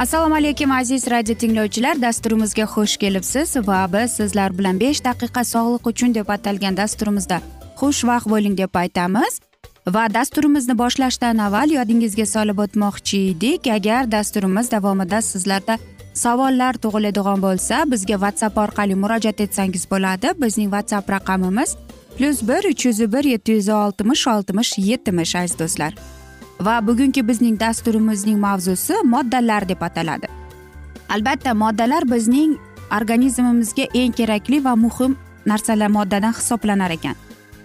assalomu alaykum aziz radio tinglovchilar. Dasturimizga xush kelibsiz va biz sizlar bilan besh daqiqa sog'liq uchun deb atalgan dasturimizda xushvaqt bo'ling deb aytamiz. Va dasturimizni boshlashdan avval yodingizga solib o'tmoqchi edik. Agar dasturimiz davomida sizlarda savollar tug'iladigan bo'lsa bizga whatsapp orqali murojaat etsangiz bo'ladi. Bizning whatsapp raqamimiz plyus bir uch yuz bir yetti yuz oltmish oltmish yetmish aziz do'stlar. Va bugungi bizning dasturimizning mavzusi moddalar deb ataladi. Albatta moddalar bizning organizmimizga eng kerakli va muhim narsalar moddadan hisoblanar ekan.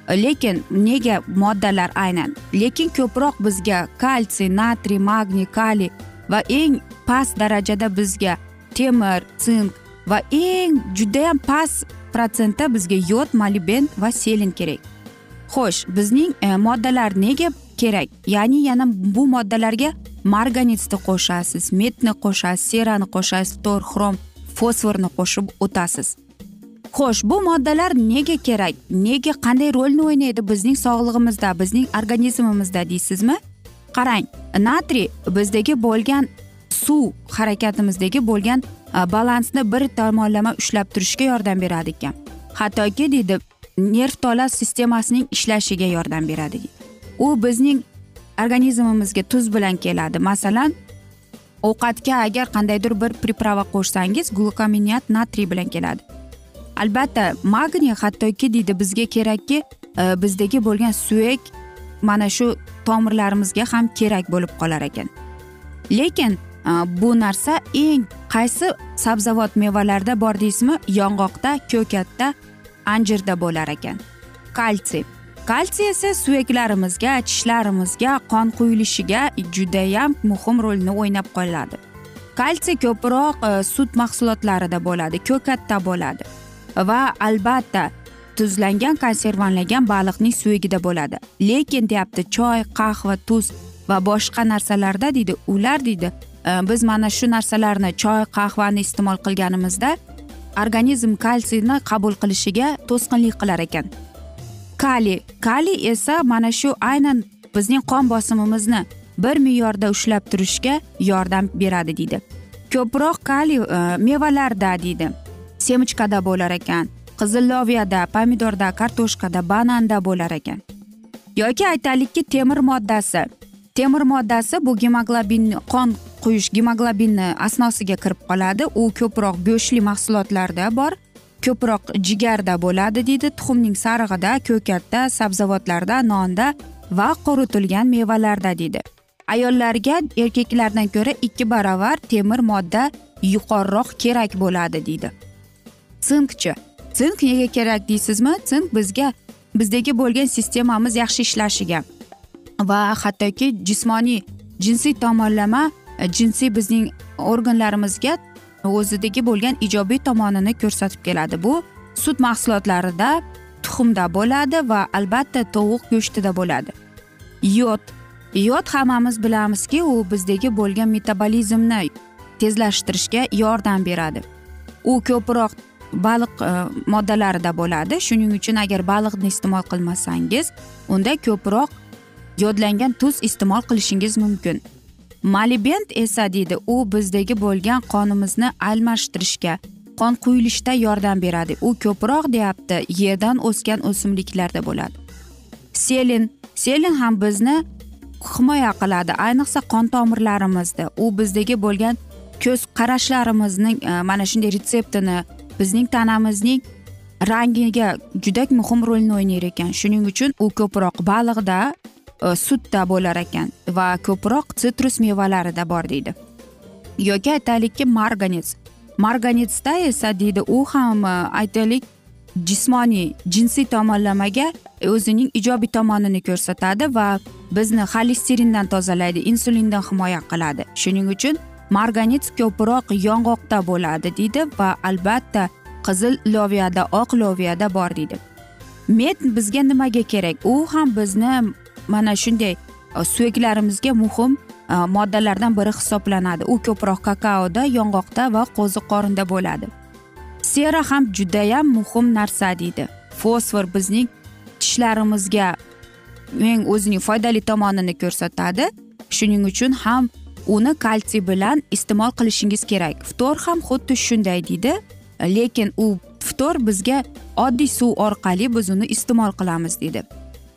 Lekin nega moddalar aynan? Lekin ko'proq bizga kalsiy natriy magniy kaliy va eng past darajada bizga temir sink va eng judayam past protsentda bizga yod molibden va selen kerak. Xo'sh bizning e, moddalar nega kerak? Ya'ni yana bu moddalarga marganetni qo'shasiz metni qo'shasiz serani qo'shasiz tor xrom fosforni qo'shib o'tasiz. Xo'sh bu moddalar nega kerak? Nega qanday rolni o'ynaydi bizning sog'lig'imizda bizning organizmimizda deysizmi? Qarang natriy bizdagi bo'lgan suv harakatimizdagi bo'lgan e, balansni bir tomonlama ushlab turishga yordam beradi ekan. Hattoki deydi nerv tola sistemasining ishlashiga yordam beradi. U bizning organizmimizga tuz bilan keladi. Masalan ovqatga agar qandaydir bir приправа qo'shsangiz glukominat natriy bilan keladi. Albatta magniy hattoki deydi bizga kerakki e, bizdagi bo'lgan suyak mana shu tomirlarimizga ham kerak bo'lib qolar ekan. Lekin e, bu narsa eng qaysi sabzavot mevalarda bor deysizmi? Yong'oqda ko'katda anjirda bo'lar ekan. Kalsiy. Kalsiy esa suyaklarimizga tishlarimizga qon quyilishiga judayam muhim rolni o'ynab qoladi kalsiy ko'proq e, sut mahsulotlarida bo'ladi ko'katda bo'ladi va albatta tuzlangan konservanlangan baliqning suyagida bo'ladi. Lekin deyapti choy qahva tuz va boshqa narsalarda deydi ular deydi e, biz mana shu narsalarni choy qahvani iste'mol qilganimizda organizm kalsiyni qabul qilishiga to'sqinlik qilar ekan. Kaliy kaliy esa mana shu aynan bizning qon bosimimizni bir me'yorda ushlab turishga yordam beradi deydi. Ko'proq kaliy e, mevalarda deydi. Semichkada bo'lar ekan qizilloviyada pomidorda kartoshkada bananda bo'lar ekan. Yoki aytaylikki temir moddasi. Temir moddasi bu gemoglobin qon quyish gemoglobinni asnosiga kirib qoladi. U ko'proq go'shtli mahsulotlarda bor ko'proq jigarda bo'ladi deydi tuxumning sarig'ida ko'katda sabzavotlarda nonda va quritilgan mevalarda deydi. Ayollarga erkaklardan ko'ra ikki baravar temir modda yuqoriroq kerak bo'ladi deydi. Sinkchi sink nega kerak deysizmi? Sink bizga bizdagi bo'lgan sistemamiz yaxshi ishlashiga va hattoki jismoniy jinsiy tomonlama E, jinsiy bizning organlarimizga o'zidagi bo'lgan ijobiy tomonini ko'rsatib keladi. Bu sut mahsulotlarida tuxumda bo'ladi va albatta tovuq go'shtida bo'ladi. Yod. Yod hammamiz bilamizki u bizdagi bo'lgan metabolizmni tezlashtirishga yordam beradi. U ko'proq baliq e, moddalarida bo'ladi. Shuning uchun agar baliqni iste'mol qilmasangiz unda ko'proq yodlangan tuz iste'mol qilishingiz mumkin. Malibent esa deydi u bizdagi bo'lgan qonimizni almashtirishga qon quyilishda yordam beradi. U ko'proq deyapti yerdan o'sgan o'simliklarda bo'ladi. Selin selin ham bizni himoya qiladi. Ayniqsa qon tomirlarimizda u bizdagi bo'lgan ko'z qarashlarimizning e, mana shunday retseptini bizning tanamizning rangiga juda muhim rolni o'ynar ekan. Shuning uchun u ko'proq baliqda Э, sutda bo'lar ekan va ko'proq sitrus mevalarida bor deydi. Yoki aytaylikki marganets. Marganetsda esa deydi u ham e, aytaylik jismoniy jinsiy tomonlamaga o'zining ijobiy tomonini ko'rsatadi va bizni xolesterindan tozalaydi insulindan himoya qiladi. Shuning uchun marganets ko'proq yong'oqda bo'ladi deydi va albatta qizil loviyada oq loviyada bor deydi. Med bizga nimaga kerak? U ham bizni mana shunday e, suyaklarimizga muhim e, moddalardan biri hisoblanadi. U ko'proq kakaoda yong'oqda va qo'ziq qorinda bo'ladi. Sera ham judayam muhim narsa deydi. Fosfor bizning tishlarimizga eng o'zining foydali tomonini ko'rsatadi. Shuning uchun ham uni kalsiy bilan iste'mol qilishingiz kerak. Ftor ham xuddi shunday deydi. Lekin u ftor bizga oddiy suv orqali biz uni iste'mol qilamiz deydi.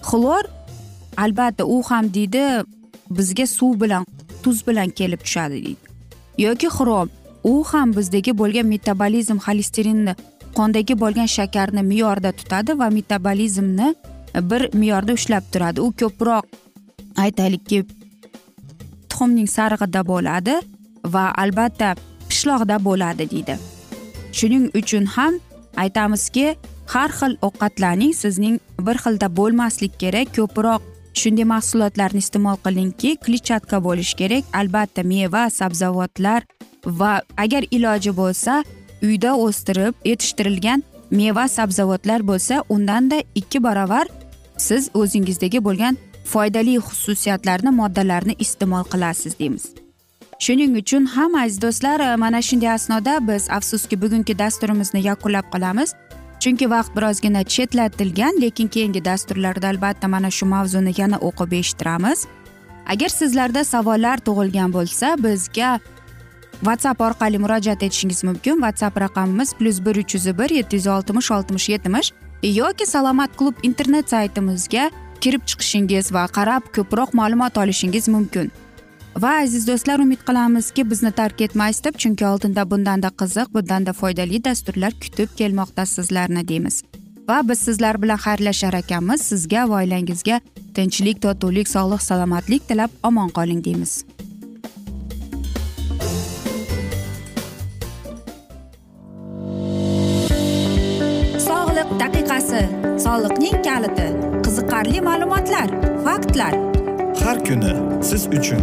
Xlor albatta u ham deydi bizga suv bilan tuz bilan kelib tushadi deydi. Yoki xrom u ham bizdagi bo'lgan metabolizm xolesterinni qondagi bo'lgan shakarni me'yorda tutadi va metabolizmni bir me'yorda ushlab turadi. U ko'proq aytaylikki tuxumning sarig'ida bo'ladi va albatta pishloqda bo'ladi deydi. Shuning uchun ham aytamizki har xil ovqatlarning sizning bir xilda bo'lmaslik kerak ko'proq shunday mahsulotlarni iste'mol qilingki kletchatka bo'lishi kerak. Albatta meva sabzavotlar va agar iloji bo'lsa uyda o'stirib yetishtirilgan meva sabzavotlar bo'lsa undanda ikki barobar siz o'zingizdagi bo'lgan foydali xususiyatlarni moddalarni iste'mol qilasiz deymiz. Shuning uchun ham aziz do'stlar mana shunday asnoda biz afsuski bugungi dasturimizni yakunlab qolamiz. Chunki vaqt birozgina chetlatilgan lekin keyingi dasturlarda albatta mana shu mavzuni yana o'qib eshittiramiz. Agar sizlarda savollar tug'ilgan bo'lsa bizga whatsapp orqali murojaat etishingiz mumkin. Whatsapp raqamimiz plyus bir uch yuz bir yetti yuz oltmish oltmish yetmish yoki salomat klub internet saytimizga kirib chiqishingiz va qarab ko'proq ma'lumot olishingiz mumkin. Va aziz do'stlar umid qilamizki bizni tark etmaysiz deb chunki oldinda bundanda qiziq bundanda foydali dasturlar kutib kelmoqda sizlarni deymiz. Va biz sizlar bilan xayrlashar ekanmiz. Sizga va oilangizga tinchlik totuvlik sog'lik salomatlik tilab omon qoling deymiz. Sog'liq daqiqasi soliqning kaliti qiziqarli ma'lumotlar faktlar. Har kuni siz uchun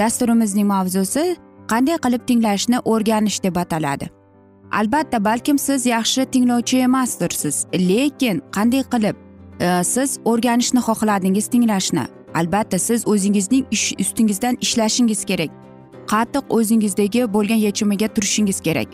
dasturimizning mavzusi qanday qilib tinglashni o'rganish deb ataladi. Albatta balkim siz yaxshi tinglovchi emasdirsiz lekin qanday qilib e, siz o'rganishni xohladingiz tinglashni? Albatta siz o'zingizning ish ustingizdan ishlashingiz kerak. Qattiq o'zingizdagi bo'lgan yechimiga turishingiz kerak.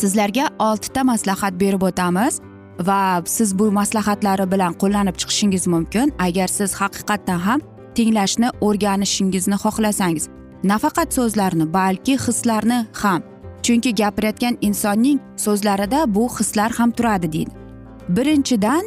Sizlarga oltita maslahat berib o'tamiz va siz bu maslahatlari bilan qo'llanib chiqishingiz mumkin. Agar siz haqiqatdan ham tinglashni o'rganishingizni xohlasangiz nafaqat so'zlarni balki hislarni ham chunki gapirayotgan insonning so'zlarida bu hislar ham turadi deydi. Birinchidan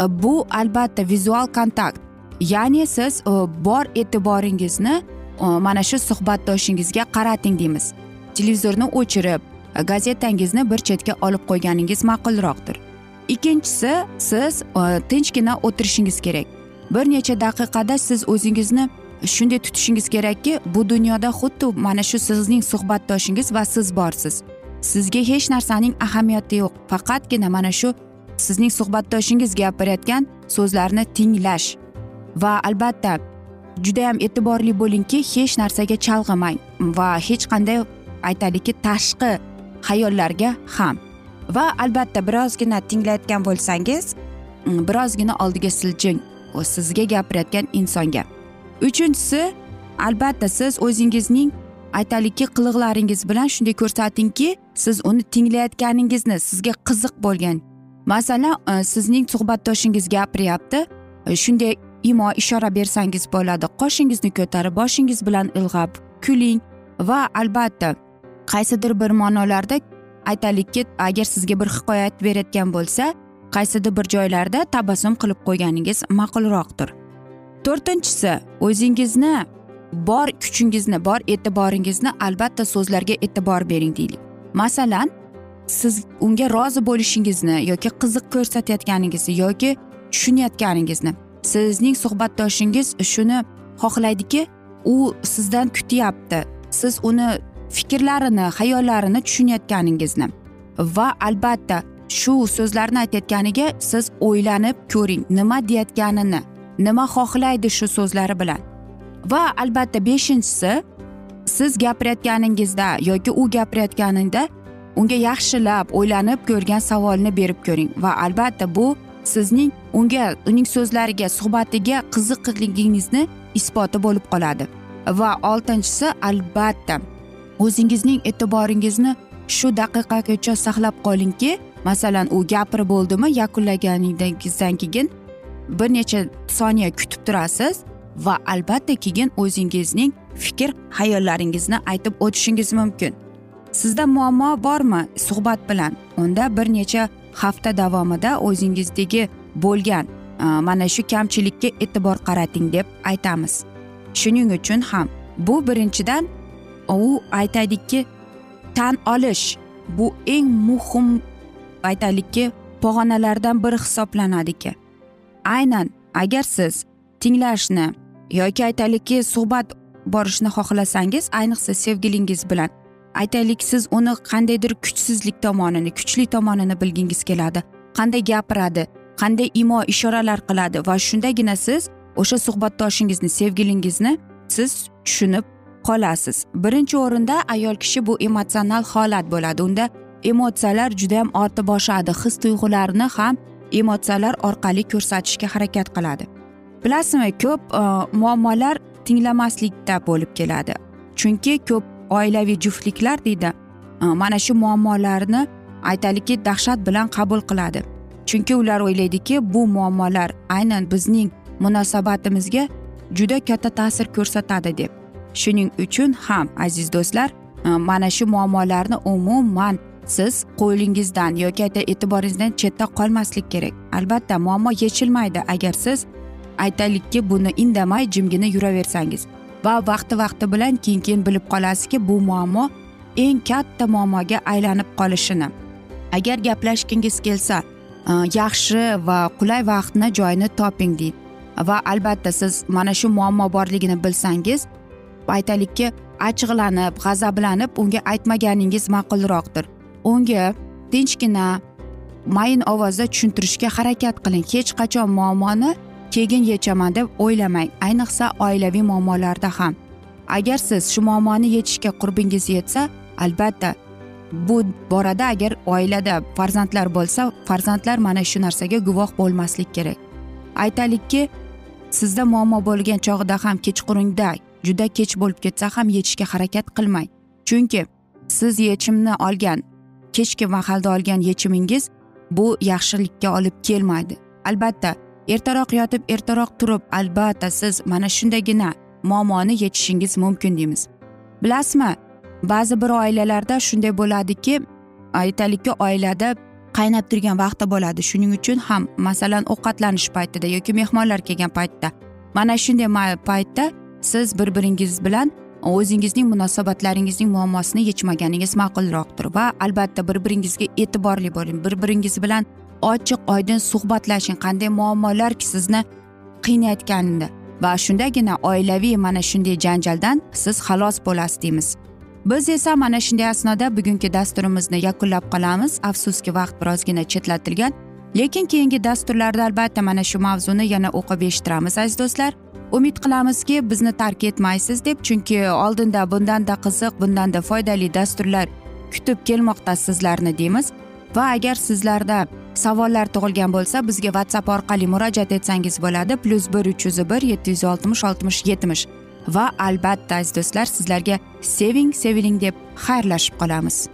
e, bu albatta vizual kontakt ya'ni siz e, bor e'tiboringizni e, mana shu suhbatdoshingizga qarating deymiz. Televizorni o'chirib gazetangizni bir chetga olib qo'yganingiz ma'qulroqdir. Ikkinchisi siz tinchgina o'tirishingiz kerak. Bir necha daqiqada siz o'zingizni shunday tutishingiz kerakki bu dunyoda xuddi mana shu sizning suhbatdoshingiz va siz borsiz. Sizga hech narsaning ahamiyati yo'q. Faqatgina mana shu sizning suhbatdoshingiz gapirayotgan so'zlarni tinglash. Va albatta judayam e'tiborli bo'lingki hech narsaga chalg'imang va hech qanday aytaylikki tashqi xayollarga ham. Va albatta birozgina tinglayotgan bo'lsangiz birozgina oldiga siljing. Sizga gapirayotgan insonga. Uchinchisi albatta siz o'zingizning aytaylikki qiliqlaringiz bilan shunday ko'rsatingki siz uni tinglayotganingizni sizga qiziq bo'lgan. Masalan e, sizning suhbatdoshingiz gapiryapti e, shunday imo ishora bersangiz bo'ladi. Qoshingizni ko'tarib boshingiz bilan ilg'ab kuling va albatta qaysidir bir ma'nolarda aytaylikki agar sizga bir hikoya aytib berayotgan bo'lsa qaysidir bir joylarda tabassum qilib qo'yganingiz ma'qulroqdir. To'rtinchisi o'zingizni bor kuchingizni bor e'tiboringizni albatta so'zlarga e'tibor bering deylik. Masalan siz unga rozi bo'lishingizni yoki qiziq ko'rsatayotganingizni yoki tushunayotganingizni sizning suhbatdoshingiz shuni xohlaydiki u sizdan kutyapti. Siz uni fikrlarini hayollarini tushunayotganingizni va albatta shu so'zlarni aytayotganiga siz o'ylanib ko'ring nima deyayotganini nima xohlaydi shu so'zlari bilan. Va albatta beshinchisi siz gapirayotganingizda yoki u gapirayotganida unga yaxshilab o'ylanib ko'rgan savolni berib ko'ring va albatta bu sizning unga uning so'zlariga suhbatiga qiziqligingizni isboti bo'lib qoladi. Va oltinchisi albatta o'zingizning e'tiboringizni shu daqiqagacha saqlab qolingki masalan u gapirib bo'ldimi yakunlaganingizdan keyin bir necha soniya kutib turasiz va albatta keyin o'zingizning fikr hayollaringizni aytib o'tishingiz mumkin. Sizda muammo bormi suhbat bilan? Unda bir necha hafta davomida o'zingizdagi bo'lgan mana shu kamchilikka e'tibor qarating deb aytamiz. Shuning uchun ham bu birinchidan u aytadiki tan olish bu eng muhim aytaylikki pog'onalardan biri hisoblanadiki. Aynan agar siz tinglashni yoki aytaylikki suhbat borishni xohlasangiz ayniqsa sevgilingiz bilan. Aytaylik siz uni qandaydir kuchsizlik tomonini kuchli tomonini bilgingiz keladi. Qanday gapiradi qanday imo ishoralar qiladi va shundagina siz o'sha suhbatdoshingizni sevgilingizni siz tushunib qolasiz. Birinchi o'rinda ayol kishi bu emotsional holat bo'ladi. Unda emotsiyalar judayam ortib boshadi. His tuyg'ularni ham emotsiyalar orqali ko'rsatishga harakat qiladi. Bilasizmi ko'p e, muammolar tinglamaslikda bo'lib keladi. Chunki ko'p oilaviy juftliklar deydi e, mana shu muammolarni aytaylikki dahshat bilan qabul qiladi. Chunki ular o'ylaydiki bu muammolar aynan bizning munosabatimizga juda katta ta'sir ko'rsatadi deb. Shuning uchun ham aziz do'stlar e, mana shu muammolarni umuman siz qo'lingizdan yoki e'tiboringizdan chetda qolmaslik kerak. Albatta muammo yechilmaydi. Agar siz aytaylikki buni indamay jimgina yuraversangiz va vaqti vaqti bilan keyin keyin bilib qolasizki bu muammo eng katta muammoga aylanib qolishini. Agar gaplashgingiz kelsa e, yaxshi va qulay vaqtni joyini toping deydi. Va albatta siz mana shu muammo borligini bilsangiz aytaylikki achchiqlanib g'azablanib unga aytmaganingiz ma'qulroqdir. Unga tinchgina mayin ovozda tushuntirishga harakat qiling. Hech qachon muammoni keyin yechaman deb o'ylamang. Ayniqsa oilaviy muammolarda ham. Agar siz shu muammoni yechishga qurbingiz yetsa albatta bu borada agar oilada farzandlar bo'lsa farzandlar mana shu narsaga guvoh bo'lmaslik kerak. Aytaylikki sizda muammo bo'lgan chog'ida ham kechqurunda juda kech bo'lib ketsa ham yechishga harakat qilmang. Chunki siz yechimni olgan kechki mahalda olgan yechimingiz bu yaxshilikka olib kelmaydi. Albatta ertaroq yotib ertaroq turib albatta siz mana shundagina muammoni yechishingiz mumkin deymiz. Bilasizmi ba'zi bir oilalarda shunday bo'ladiki aytaylikki oilada qaynab turgan vaqti bo'ladi. Shuning uchun ham masalan ovqatlanish paytida yoki mehmonlar kelgan paytda mana shunday paytda siz bir biringiz bilan o'zingizning munosabatlaringizning muammosini yechmaganingiz ma'qulroqdir va albatta bir biringizga e'tiborli bo'ling. Bir biringiz bilan ochiq oydin suhbatlashing. Qanday muammolar sizni qiynayotganini va shundagina oilaviy mana shunday janjaldan siz xalos bo'lasiz deymiz. Biz esa mana shunday asnoda bugungi dasturimizni yakunlab qolamiz. Afsuski vaqt birozgina chetlatilgan lekin keyingi dasturlarda albatta mana shu mavzuni yana o'qib eshittiramiz aziz do'stlar. Umid qilamizki bizni tark etmaysiz deb chunki oldinda bundanda qiziq bundanda foydali dasturlar kutib kelmoqda sizlarni deymiz. Va agar sizlarda savollar tug'ilgan bo'lsa bizga whatsapp orqali murojaat etsangiz bo'ladi. Plyus bir uch yuz bir yetti yuz oltmish oltmish yetmish. Va albatta aziz do'stlar sizlarga seving seviling deb xayrlashib qolamiz.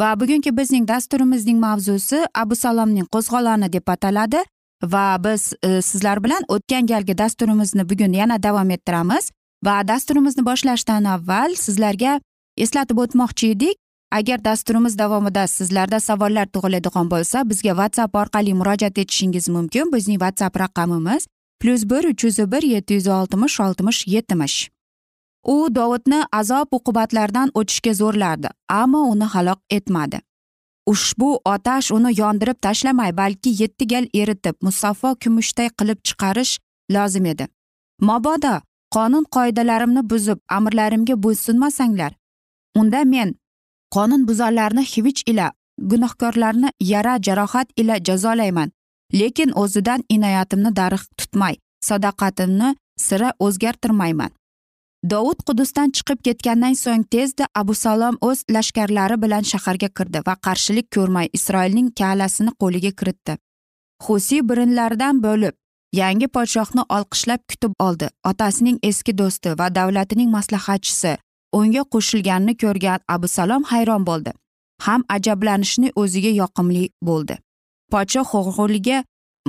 Va bugungi bizning dasturimizning mavzusi abu salomning qo'zg'oloni deb ataladi va biz e, sizlar bilan o'tgan galgi dasturimizni bugun yana davom ettiramiz. Va dasturimizni boshlashdan avval sizlarga eslatib o'tmoqchi edik agar dasturimiz davomida sizlarda savollar tug'iladigan bo'lsa bizga whatsapp orqali murojaat etishingiz mumkin. Bizning whatsapp raqamimiz plyus bir uch yuz bir yetti yuz oltmish oltmish yetmish. U dovudni azob uqubatlardan o'tishga zo'rlardi ammo uni halok etmadi. Ushbu otash uni yondirib tashlamay balki yetti gal eritib musaffo kumushday qilib chiqarish lozim edi. Mabodo qonun qoidalarimni buzib amrlarimga bo'ysunmasanglar. Unda men qonunbuzarlarni hivich ila gunohkorlarni yara jarohat ila jazolayman lekin o'zidan inoyatimni darig' tutmay sadoqatimni sira o'zgartirmayman. Dovud qudusdan chiqib ketgandan so'ng tezda abu salom o'z lashkarlari bilan shaharga kirdi va qarshilik ko'rmay isroilning kalasini qo'liga kiritdi. Husiy birinlaridan bo'lib yangi podshohni olqishlab kutib oldi. Otasining eski do'sti va davlatining maslahatchisi unga qo'shilganini ko'rgan abusalom hayron bo'ldi. Ham ajablanishni o'ziga yoqimli bo'ldi. Podshoh o'g'liga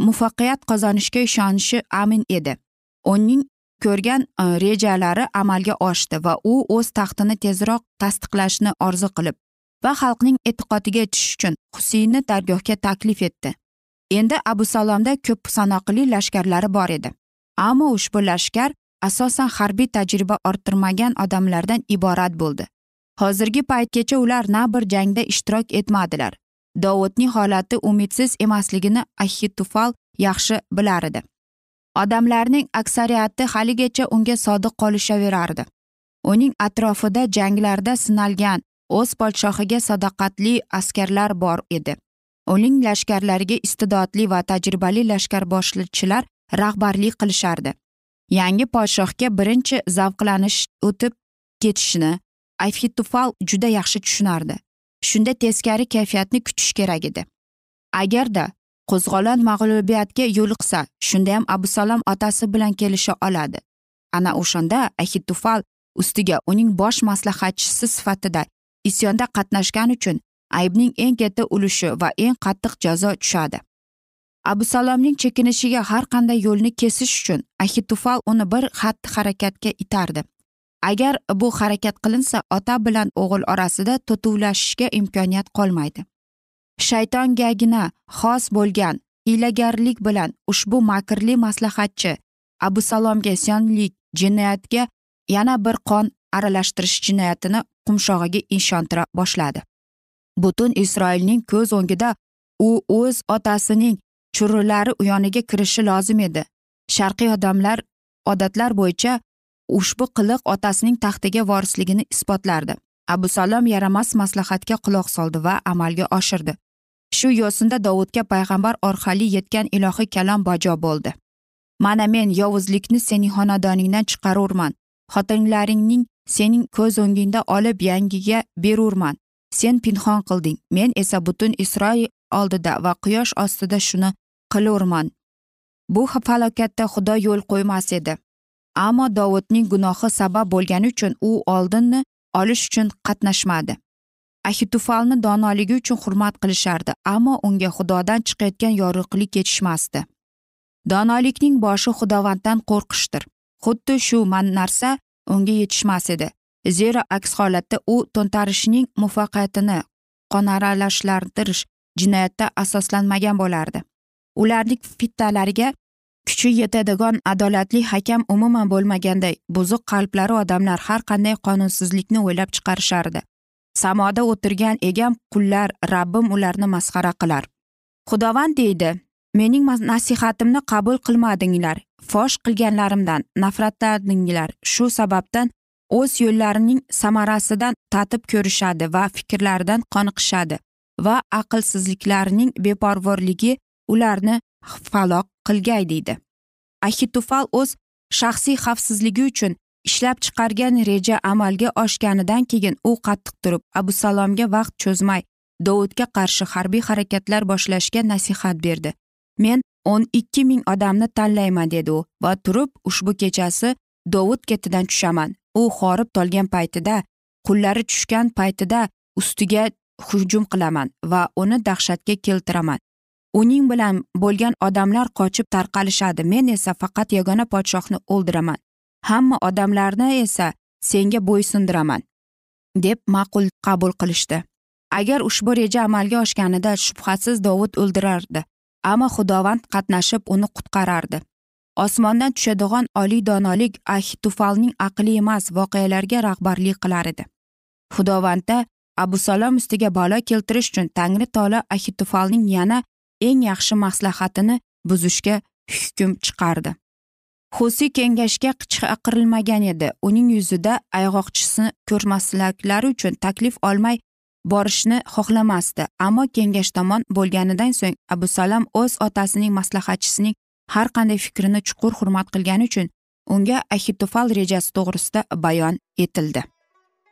muvaffaqiyat qozonishga ishonishi amin edi. Uning ko'rgan e, rejalari amalga oshdi va u o'z taxtini tezroq tasdiqlashni orzu qilib va xalqning e'tiqodiga tushish uchun husiyni dargohga taklif etdi. Endi abu salomda ko'p sanoqli lashkarlari bor edi. Ammo ushbu lashkar asosan harbiy tajriba orttirmagan odamlardan iborat bo'ldi. Hozirgi paytgacha ular na bir jangda ishtirok etmadilar. Dovudning holati umidsiz emasligini ahitufal yaxshi bilar edi. Odamlarning aksariyati haligacha unga sodiq qolishaverardi. Uning atrofida janglarda sinalgan o'z podshohiga sadoqatli askarlar bor edi. Uning lashkarlariga iste'dodli va tajribali lashkarboshchilar rahbarlik qilishardi. Yangi podshohga birinchi zavqlanish o'tib ketishini afitufal juda yaxshi tushunardi. Shunda teskari kayfiyatni kutish kerak edi. Agarda qo'zg'olon mag'lubiyatga yo'liqsa shundayam abusalom otasi bilan kelisha oladi. Ana o'shanda ahitufal ustiga uning bosh maslahatchisi sifatida isyonda qatnashgani uchun aybning eng katta ulushi va eng qattiq jazo tushadi. Abusalomning chekinishiga har qanday yo'lni kesish uchun ahitufal uni bir xatti harakatga itardi. Agar bu harakat qilinsa ota bilan o'g'il orasida totuvlashishga imkoniyat qolmaydi. Shaytongagina xos bo'lgan hiylagarlik bilan ushbu makrli maslahatchi. Abusalomga isyonlik jinoyatga yana bir qon aralashtirish jinoyatini qumshog'iga ishontira boshladi. Butun isroilning ko'z o'ngida u o'z otasining churilari uyoniga kirishi lozim edi. Sharqiy odamlar odatlar bo'yicha ushbu qiliq otasining taxtiga vorisligini isbotlardi. Abusalom yaramas maslahatga quloq soldi va amalga oshirdi. Shu yo'sinda dovudga payg'ambar orqali yetgan ilohiy kalom bajo bo'ldi. Mana men yovuzlikni sening xonadoningdan chiqarurman. Xotinlaringning sening ko'z o'ngingda olib yangiga berurman. Sen pinhon qilding. Men esa butun isroil oldida va quyosh ostida shuni qilurman. Bu falokatda xudo yo'l qo'ymas edi. Ammo dovudning gunohi sabab bo'lgani uchun u oldinni olish uchun qatnashmadi. Ahitufalni donoligi uchun hurmat qilishardi ammo unga xudodan chiqayotgan yorug'lik yetishmasdi. Donolikning boshi xudovanddan qo'rqishdir. Xuddi shu narsa unga yetishmas edi. Zero aks holatda u to'ntarishning muvaffaqiyatini qonaralashlardirish jinoyatda asoslanmagan bo'lardi. Ularning fitnalariga kuchi yetadigan adolatli hakam umuman bo'lmaganday buzuq qalblari odamlar har qanday qonunsizlikni o'ylab chiqarishardi. Samoda o'tirgan egam qullar rabbim ularni masxara qilar. Xudovand deydi mening nasihatimni qabul qilmadinglar fosh qilganlarimdan nafratlandinglar. Shu sababdan o'z yo'llarining samarasidan tatib ko'rishadi va fikrlaridan qoniqishadi va aqlsizliklarining beparvorligi ularni faloq qilgay deydi. Ahitufal o'z shaxsiy xavfsizligi uchun ishlab chiqargan reja amalga oshganidan keyin u qattiq turib abu salomga vaqt cho'zmay dovudga qarshi harbiy harakatlar boshlashga nasihat berdi. Men o'n ikki ming odamni tanlayman dedi u va turib ushbu kechasi dovud ketidan tushaman. U horib tolgan paytida qullari tushgan paytida ustiga hujum qilaman va uni dahshatga keltiraman. Uning bilan bo'lgan odamlar qochib tarqalishadi. Men esa faqat yagona podshohni o'ldiraman. Hamma odamlarni esa senga bo'ysundiraman deb ma'qul qabul qilishdi. Agar ushbu reja amalga oshganida shubhasiz dovud o'ldirardi ammo xudovand qatnashib uni qutqarardi. Osmondan tushadigan oliy donolik ahitufalning aqli emas voqealarga rahbarlik qilar edi. Xudovandda abusalom ustiga balo keltirish uchun tangri tola ahitufalning yana eng yaxshi maslahatini buzishga hukm chiqardi. Xusiy kengashga chaqirilmagan edi. Uning yuzida ayg'oqchisini ko'rmasliklari uchun taklif olmay borishni xohlamasdi. Ammo kengash tomon bo'lganidan so'ng abu salom o'z otasining maslahatchisining har qanday fikrini chuqur hurmat qilgani uchun unga ahitufal rejasi to'g'risida bayon etildi.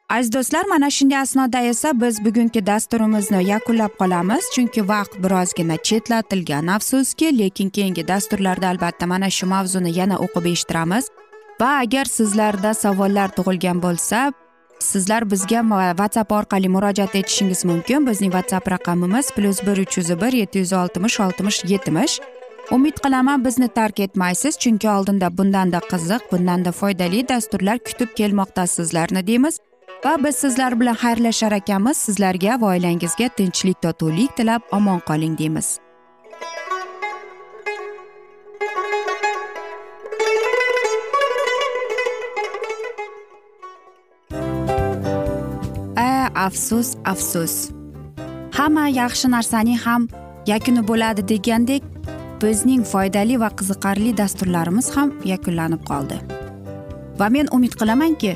Aziz do'stlar mana shunday asnoda esa biz bugungi dasturimizni yakunlab qolamiz. Chunki vaqt birozgina chetlatilgan afsuski lekin keyingi dasturlarda albatta mana shu mavzuni yana o'qib eshittiramiz. Va agar sizlarda savollar tug'ilgan bo'lsa sizlar bizga whatsapp orqali murojaat etishingiz mumkin. Bizning whatsapp raqamimiz plyus bir uch yuz bir yetti yuz oltmish oltmish yetmish. Umid qilaman bizni tark etmaysiz chunki oldinda bundanda qiziq bundanda foydali dasturlar kutib kelmoqda sizlarni deymiz. Va biz sizlar bilan xayrlashar ekanmiz. Sizlarga va oilangizga tinchlik totuvlik tilab omon qoling deymiz. A afsus afsus. Hamma yaxshi narsaning ham yakuni bo'ladi degandek bizning foydali va qiziqarli dasturlarimiz ham yakunlanib qoldi. Va men umid qilamanki